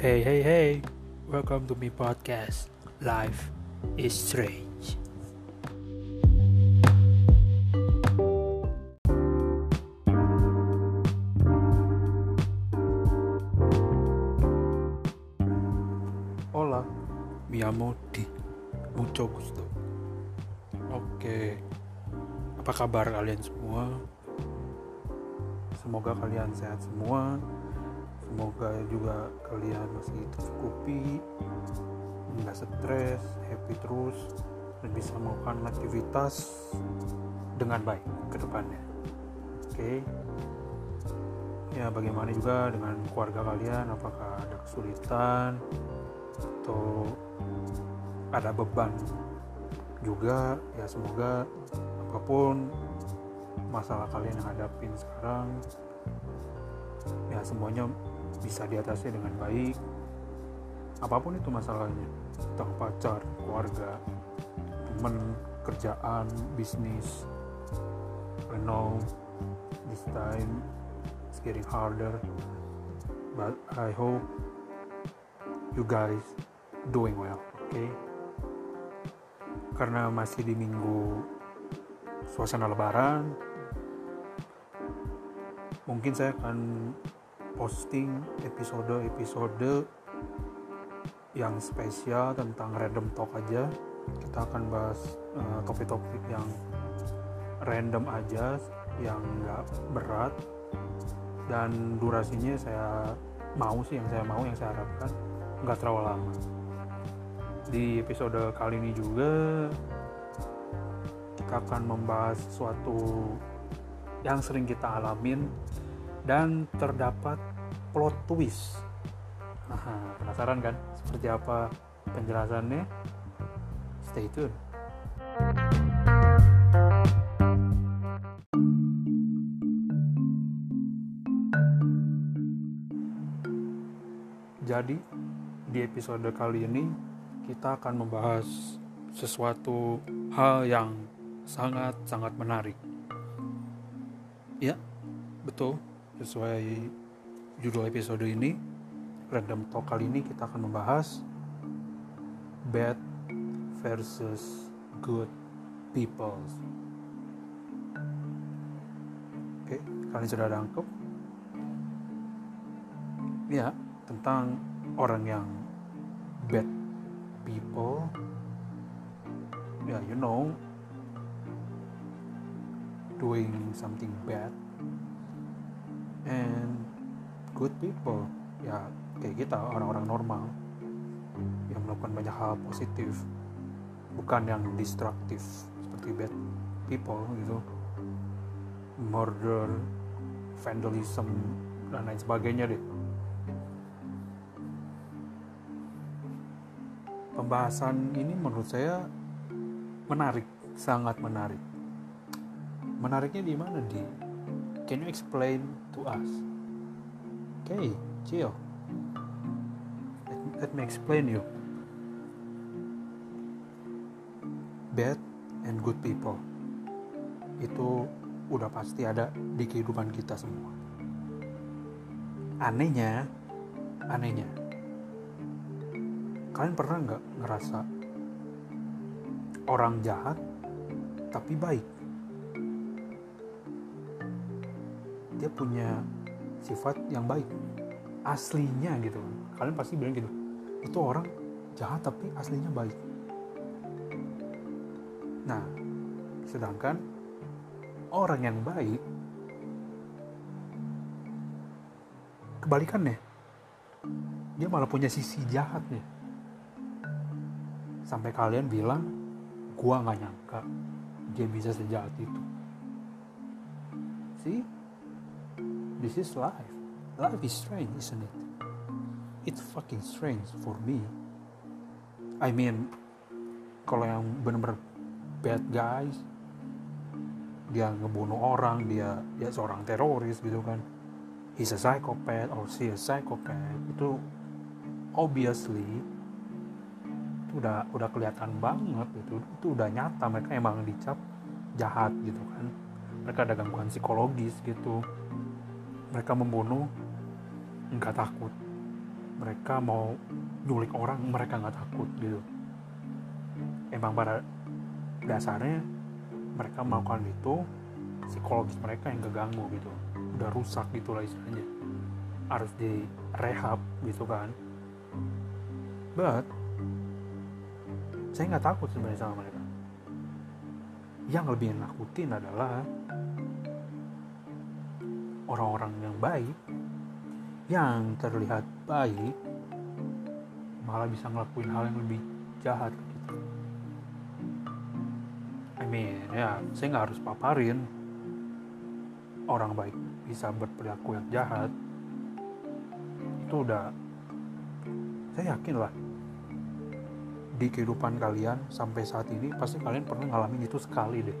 Hey, hey, hey, welcome to my podcast. Life is strange. Hola, mi amo di mucho gusto. Oke, apa kabar kalian semua? Semoga kalian sehat semua. Semoga juga kalian masih tercukupi, nggak stres, happy terus, dan bisa melakukan aktivitas dengan baik ke depannya. Oke. Ya, bagaimana juga dengan keluarga kalian? Apakah ada kesulitan atau ada beban juga? Ya, semoga apa pun masalah kalian yang hadapin sekarang ya semuanya bisa diatasi dengan baik. Apa pun itu masalahnya. Tentang pacar keluarga teman kerjaan bisnis I know this time it's getting harder. But I hope you guys doing well okay? Karena masih di minggu suasana lebaran mungkin saya akan posting episode-episode yang spesial tentang random talk aja. Kita akan bahas uh, topik-topik yang random aja yang nggak berat. Dan durasinya saya mau sih yang saya mau yang saya harapkan nggak terlalu lama. Di episode kali ini juga kita akan membahas sesuatu yang sering kita alamin dan terdapat plot twist. Nah, penasaran kan seperti apa penjelasannya? Stay tune. Jadi, di episode kali ini kita akan membahas sesuatu hal yang sangat-sangat menarik. Ya, betul. Sesuai judul episode ini, Random Talk kali ini kita akan membahas bad versus good people. Oke, kalian sudah tangkap? Ya, tentang orang yang bad people. Ya, you know, doing something bad and good people. Ya kayak kita orang-orang normal yang melakukan banyak hal positif bukan yang destruktif seperti bad people gitu. Murder vandalism dan lain sebagainya deh. Pembahasan ini menurut saya menarik sangat menarik. Menariknya di mana di can you explain to us? Okay chill let, let me explain you. Bad and good people. Itu udah pasti ada di kehidupan kita semua. Anehnya anehnya. Kalian pernah nggak ngerasa orang jahat tapi baik dia punya sifat yang baik aslinya gitu. Kalian pasti bilang gitu itu orang jahat tapi aslinya baik. Nah sedangkan orang yang baik kebalikannya dia malah punya sisi jahatnya. Sampai kalian bilang gua nggak nyangka dia bisa sejahat itu. See this is life. Life is strange isn't it? It's fucking strange for me. I mean kalau yang bener-bener bad guys dia ngebunuh orang dia dia seorang teroris gitu kan. He's a psychopath or she a psychopath. Itu obviously itu udah udah kelihatan banget gitu. Itu udah nyata mereka emang dicap jahat gitu kan. Mereka ada gangguan psikologis gitu mereka membunuh nggak takut. Mereka mau nyulik orang mereka nggak takut gitu. Emang pada dasarnya mereka melakukan itu psikologis mereka yang keganggu gitu. Udah rusak gitu lah istilahnya. Harus di rehab gitu kan. But saya nggak takut sebenarnya sama mereka. Yang lebih nakutin adalah orang-orang yang baik yang terlihat baik malah bisa ngelakuin hal yang lebih jahat gitu. I mean ya saya nggak harus paparin. Orang baik bisa berperilaku yang jahat. Itu udah saya yakin lah di kehidupan kalian sampai saat ini pasti kalian pernah ngalamin itu sekali deh.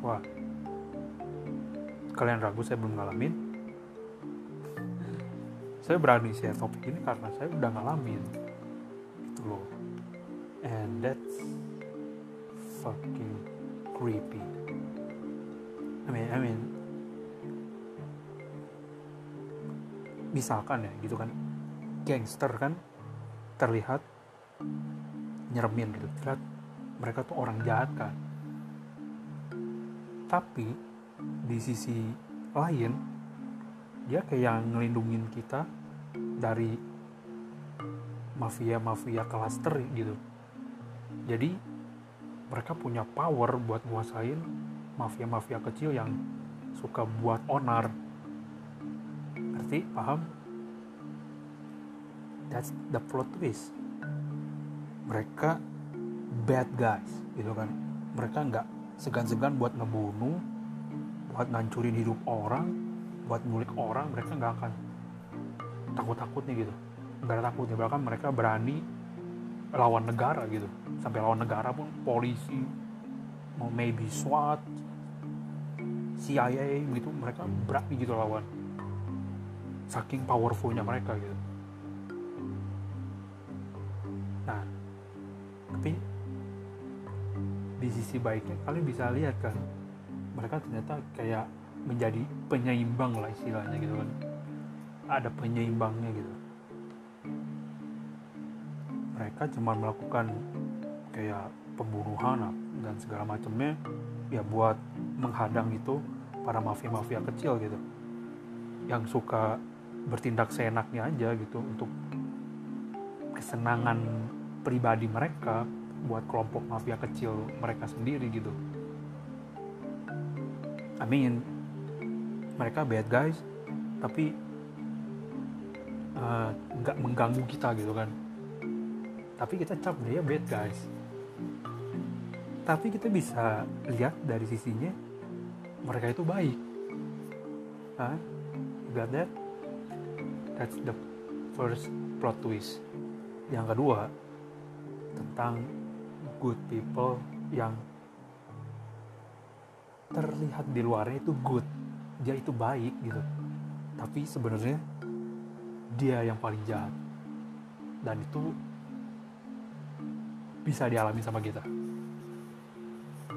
Wah kalian ragu saya belum ngalamin. Saya berani share topik ini karena saya udah ngalamin. Gitu loh. And that's fucking creepy. I mean I mean misalkan ya gitu kan. Gangster kan terlihat nyeremin gitu. Terlihat mereka tuh orang jahat kan. Tapi di sisi lain dia kayak ngelindungin kita dari mafia-mafia kelas teri gitu. Jadi mereka punya power buat nguasain mafia-mafia kecil yang suka buat onar. Ngerti? Paham? That's the plot twist. Mereka bad guys gitu kan. Mereka nggak segan-segan buat ngebunuh buat ngancurin hidup orang buat ngulik orang mereka nggak akan takut-takutnya gitu. Nggak ada takutnya bahkan mereka berani lawan negara gitu. Sampai lawan negara pun polisi mau maybe SWAT CIA gitu mereka berani gitu lawan. Saking powerfulnya mereka gitu. Nah tapi di sisi baiknya kalian bisa lihat kan mereka ternyata kayak menjadi penyeimbang lah istilahnya gitu kan. Ada penyeimbangnya gitu. Mereka cuma melakukan kayak pembunuhan dan segala macamnya ya buat menghadang itu para mafia-mafia kecil gitu. Yang suka bertindak seenaknya aja gitu untuk kesenangan pribadi mereka buat kelompok mafia kecil mereka sendiri gitu I mean mereka bad guys tapi nggak uh, mengganggu kita gitu kan. Tapi kita cap dia bad guys. Tapi kita bisa lihat dari sisinya mereka itu baik. Hah? got that? That's the first plot twist. Yang kedua tentang good people yang terlihat di luarnya itu good. Dia itu baik gitu. Tapi sebenarnya dia yang paling jahat. Dan itu bisa dialami sama kita.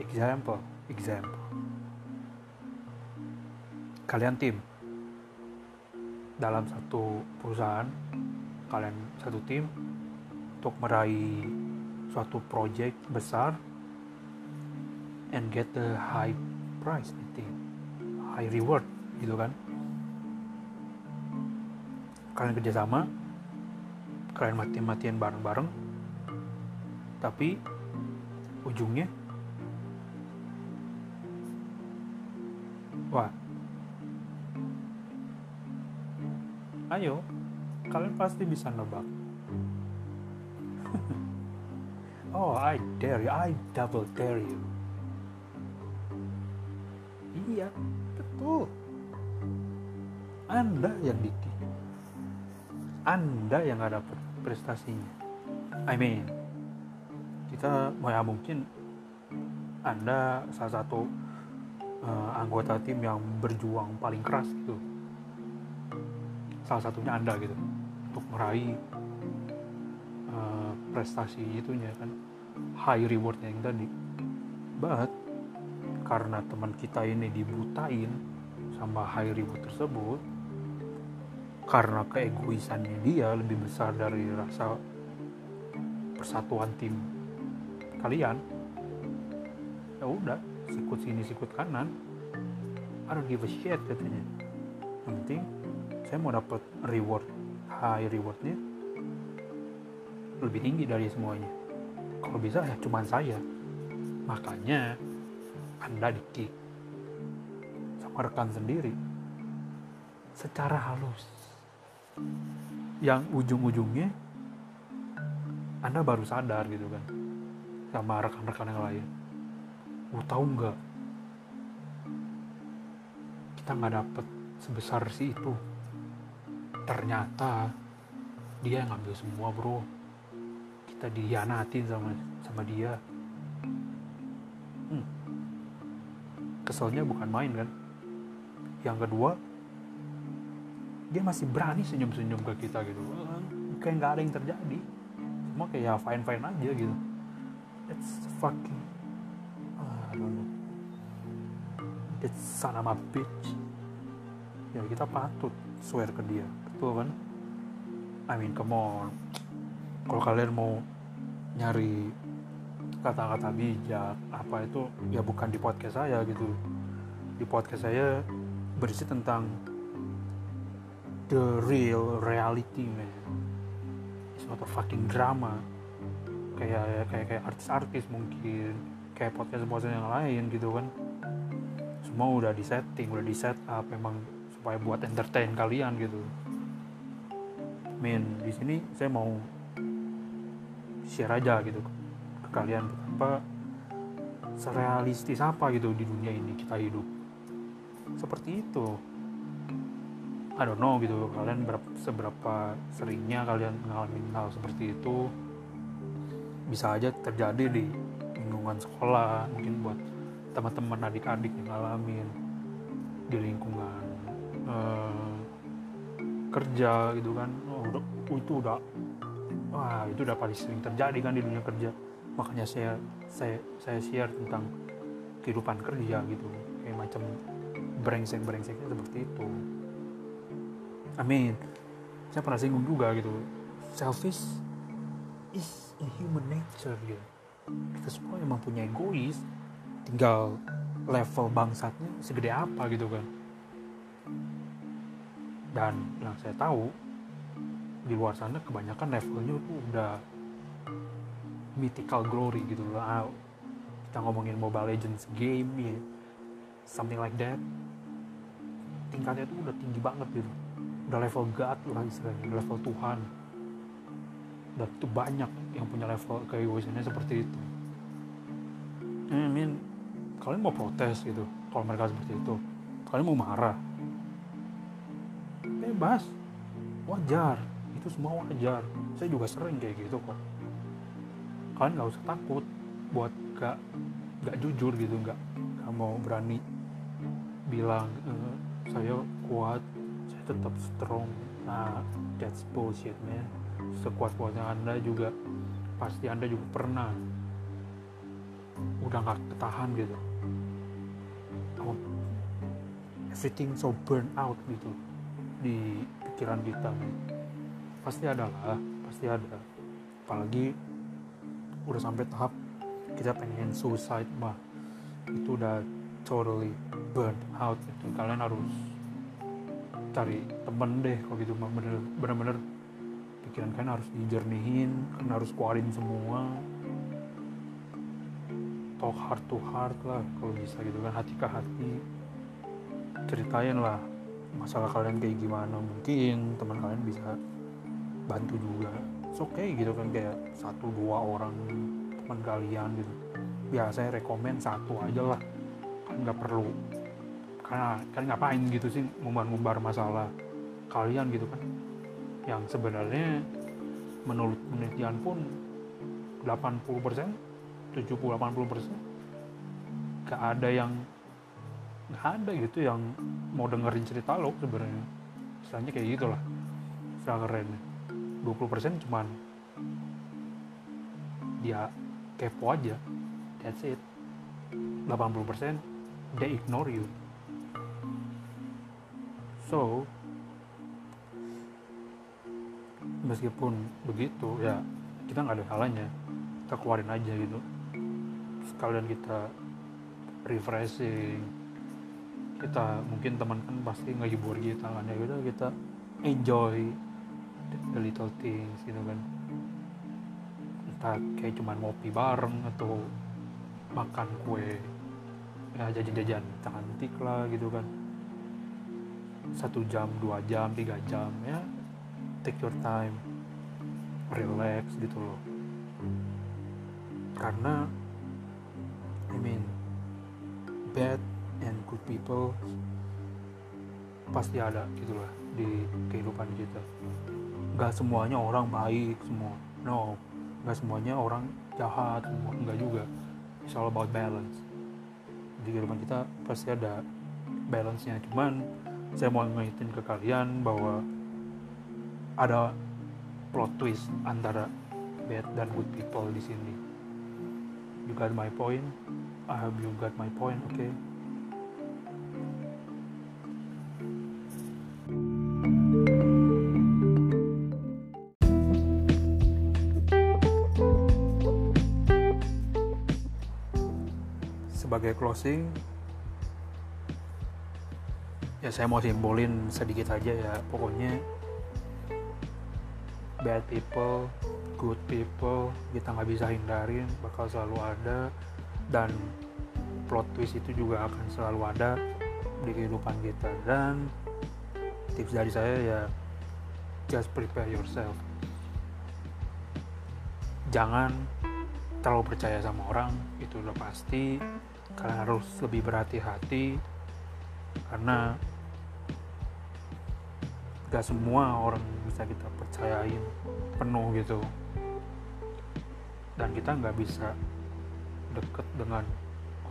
Example example. Kalian tim. Dalam satu perusahaan kalian satu tim untuk meraih suatu project besar and get the high price nanti high reward gitu kan. Kalian kerjasama kalian mati-matian bareng-bareng tapi ujungnya wah. Ayo kalian pasti bisa nebak. Oh I dare you I double dare you betul anda yang diki anda yang gak dapet prestasinya. I mean kita ya mungkin anda salah satu uh, anggota tim yang berjuang paling keras gitu. Salah satunya anda gitu untuk meraih uh, prestasi itunya kan high rewardnya yang tadi. But karena teman kita ini dibutain sama high reward tersebut karena keegoisannya dia lebih besar dari rasa persatuan tim kalian ya udah sikut sini sikut kanan. I don't give a shit katanya. Yang penting saya mau dapat reward high rewardnya lebih tinggi dari semuanya. Kalau bisa ya cuman saya. Makanya anda di kick rekan sendiri secara halus. Yang ujung-ujungnya anda baru sadar gitu kan sama rekan-rekan yang lain. Lu tahu nggak? Kita nggak dapet sebesar si itu. Ternyata dia yang ngambil semua bro. Kita dihianatin sama sama dia. Hmm. keselnya bukan main kan yang kedua dia masih berani senyum-senyum ke kita gitu. Kayak nggak ada yang terjadi. Semua kayak ya fine fine aja gitu. It's fucking uh, I don't that son of a bitch. Ya kita patut swear ke dia. Betul kan? I mean come on. Kalau kalian mau nyari kata-kata bijak apa itu ya bukan di podcast saya gitu. Di podcast saya berisi tentang the real reality man it's not a fucking drama. Kayak kayak kayak artis-artis mungkin kayak podcast podcast yang lain gitu kan. Semua udah di setting udah di set up memang supaya buat entertain kalian gitu. Min di sini saya mau share aja gitu ke kalian apa serealistis apa gitu di dunia ini kita hidup seperti itu. I don't know gitu kalian berapa, seberapa seringnya kalian mengalami hal seperti itu. Bisa aja terjadi di lingkungan sekolah mungkin buat teman-teman adik-adik yang ngalamin di lingkungan uh, kerja gitu kan. Oh, udah itu udah wah itu udah paling sering terjadi kan di dunia kerja. Makanya saya saya saya share tentang kehidupan kerja gitu kayak macam brengsek brengseknya seperti itu. Mean saya pernah singgung juga gitu. Selfish is a human nature gitu. Kita semua emang punya egois. Tinggal level bangsatnya segede apa gitu kan. Dan yang saya tahu di luar sana kebanyakan levelnya tuh udah mythical glory gitu. Loh ah, kita ngomongin Mobile Legends game ya. Something like that tingkatnya tuh udah tinggi banget gitu. Udah level God lah istilahnya level Tuhan. Dan itu banyak yang punya level keegoisannya seperti itu. I mean kalian mau protes gitu kalau mereka seperti itu. Kalian mau marah? Bebas. Wajar. Itu semua wajar. Saya juga sering kayak gitu kok. Kalian nggak usah takut buat gak gak jujur gitu nggak nggak mau berani bilang e, saya kuat saya tetap strong. Nah that's bullshit man. Sekuat kuatnya anda juga pasti anda juga pernah udah nggak ketahan gitu. Everything so burn out gitu di pikiran kita pasti ada lah pasti ada. Apalagi udah sampai tahap kita pengen suicide mah. Itu udah totally burn out. Itu kalian harus cari temen deh kalau gitu. Bener-bener pikiran kalian harus dijernihin kalian harus keluarin semua. Talk heart to heart lah kalau bisa gitu kan. Hati ke hati. Ceritain lah masalah kalian kayak gimana. Mungkin teman kalian bisa bantu juga. Oke okay gitu kan kayak satu dua orang teman kalian gitu. Ya saya rekomend satu aja lah. Kan nggak perlu karena kan ngapain gitu sih ngumbar-ngumbar masalah kalian gitu kan? Yang sebenarnya menurut penelitian pun 80% 70-80% gak ada yang nggak ada gitu yang mau dengerin cerita lo sebenarnya. Istilahnya kayak gitulah istilah keren. 20% cuman dia kepo aja that's it. 80% they ignore you so meskipun begitu ya kita nggak ada salahnya. Kita keluarin aja gitu. Sekalian kita refreshing. Kita mungkin teman kan pasti ngehibur kita kan ya udah kita enjoy the little things gitu kan. Entah kayak cuman ngopi bareng atau makan kue. Ya jajan-jajan cantik lah gitu kan satu jam dua jam tiga jam ya. Take your time. Relax gitu loh. Karena I mean bad and good people pasti ada gitu lah di kehidupan kita. Nggak semuanya orang baik semua. No nggak semuanya orang jahat semua. Enggak juga. It's all about balance. Di kehidupan kita pasti ada balance nya cuman saya mau ngingetin ke kalian bahwa ada plot twist antara bad dan good people di sini you got my point I hope you got my point oke okay? sebagai closing ya saya mau simbolin sedikit aja ya. Pokoknya bad people good people kita nggak bisa hindarin bakal selalu ada dan plot twist itu juga akan selalu ada di kehidupan kita. Dan tips dari saya ya just prepare yourself. Jangan terlalu percaya sama orang itu udah pasti. Kalian harus lebih berhati-hati karena gak semua orang bisa kita percayain penuh gitu. Dan kita nggak bisa deket dengan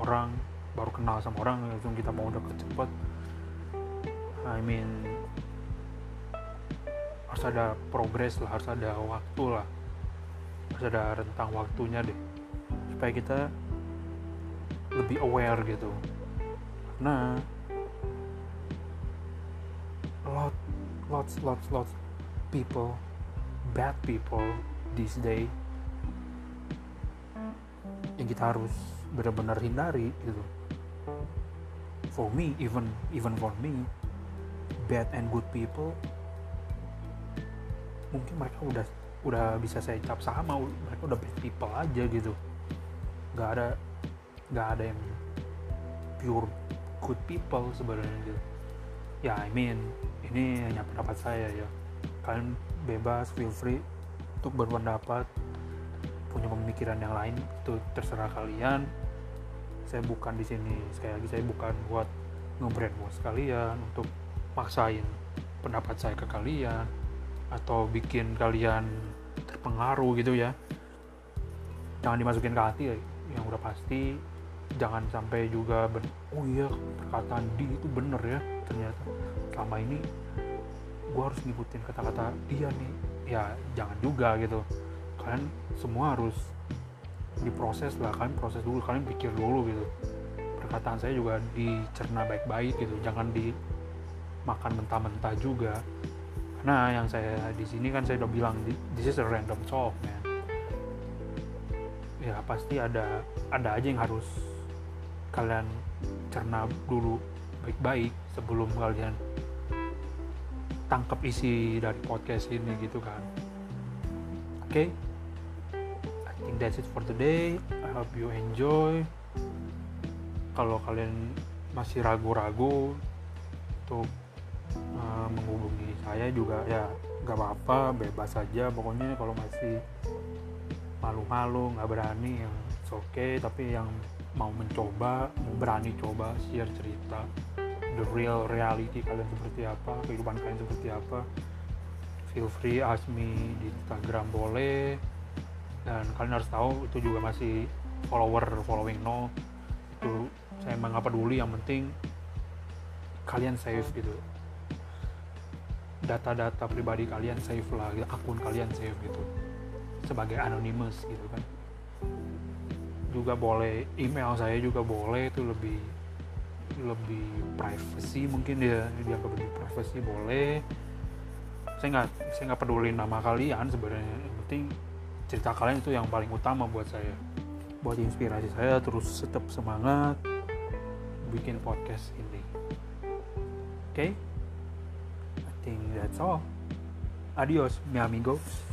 orang baru kenal sama orang langsung kita mau deket cepet. I mean harus ada progres lah harus ada waktu lah. Harus ada rentang waktunya deh. Supaya kita lebih aware gitu. Karena lots lots lots people bad people this day. Yang kita harus benar-benar hindari gitu. For me even even for me bad and good people mungkin mereka udah udah bisa saya cap sama mereka udah bad people aja gitu. Nggak ada nggak ada yang pure good people sebenarnya gitu ya I mean ini hanya pendapat saya ya. Kalian bebas feel free untuk berpendapat punya pemikiran yang lain itu terserah kalian. Saya bukan di sini sekali lagi saya bukan buat ngebrandwash kalian untuk maksain pendapat saya ke kalian atau bikin kalian terpengaruh gitu ya. Jangan dimasukin ke hati ya yang udah pasti jangan sampai juga ben oh iya perkataan di itu bener ya ternyata. Selama ini gue harus ngikutin kata-kata dia nih. Ya jangan juga gitu. Kalian semua harus diproses lah kalian proses dulu kalian pikir dulu gitu. Perkataan saya juga dicerna baik-baik gitu jangan dimakan mentah-mentah juga. Karena yang saya di sini kan saya udah bilang this is a random talk man. Ya pasti ada ada aja yang harus kalian cerna dulu baik-baik sebelum kalian tangkap isi dari podcast ini gitu kan. Oke? Okay? I think that's it for today. I hope you enjoy. Kalau kalian masih ragu-ragu untuk uh, menghubungi saya juga ya gak apa-apa bebas saja pokoknya kalau masih malu-malu nggak berani yang oke okay. Tapi yang mau mencoba mau berani coba share cerita the real reality kalian seperti apa kehidupan kalian seperti apa feel free ask me di Instagram boleh. Dan kalian harus tahu itu juga masih follower following no. Itu saya emang nggak peduli yang penting kalian save gitu. Data-data pribadi kalian save lah akun kalian save gitu. Sebagai anonymous gitu kan juga boleh email saya juga boleh itu lebih lebih privacy mungkin dia dianggap lebih privacy boleh. Saya nggak saya nggak peduli nama kalian sebenarnya yang penting cerita kalian itu yang paling utama buat saya. Buat inspirasi saya terus tetap semangat bikin podcast ini. Oke? Okay? I think that's all. Adios mi amigos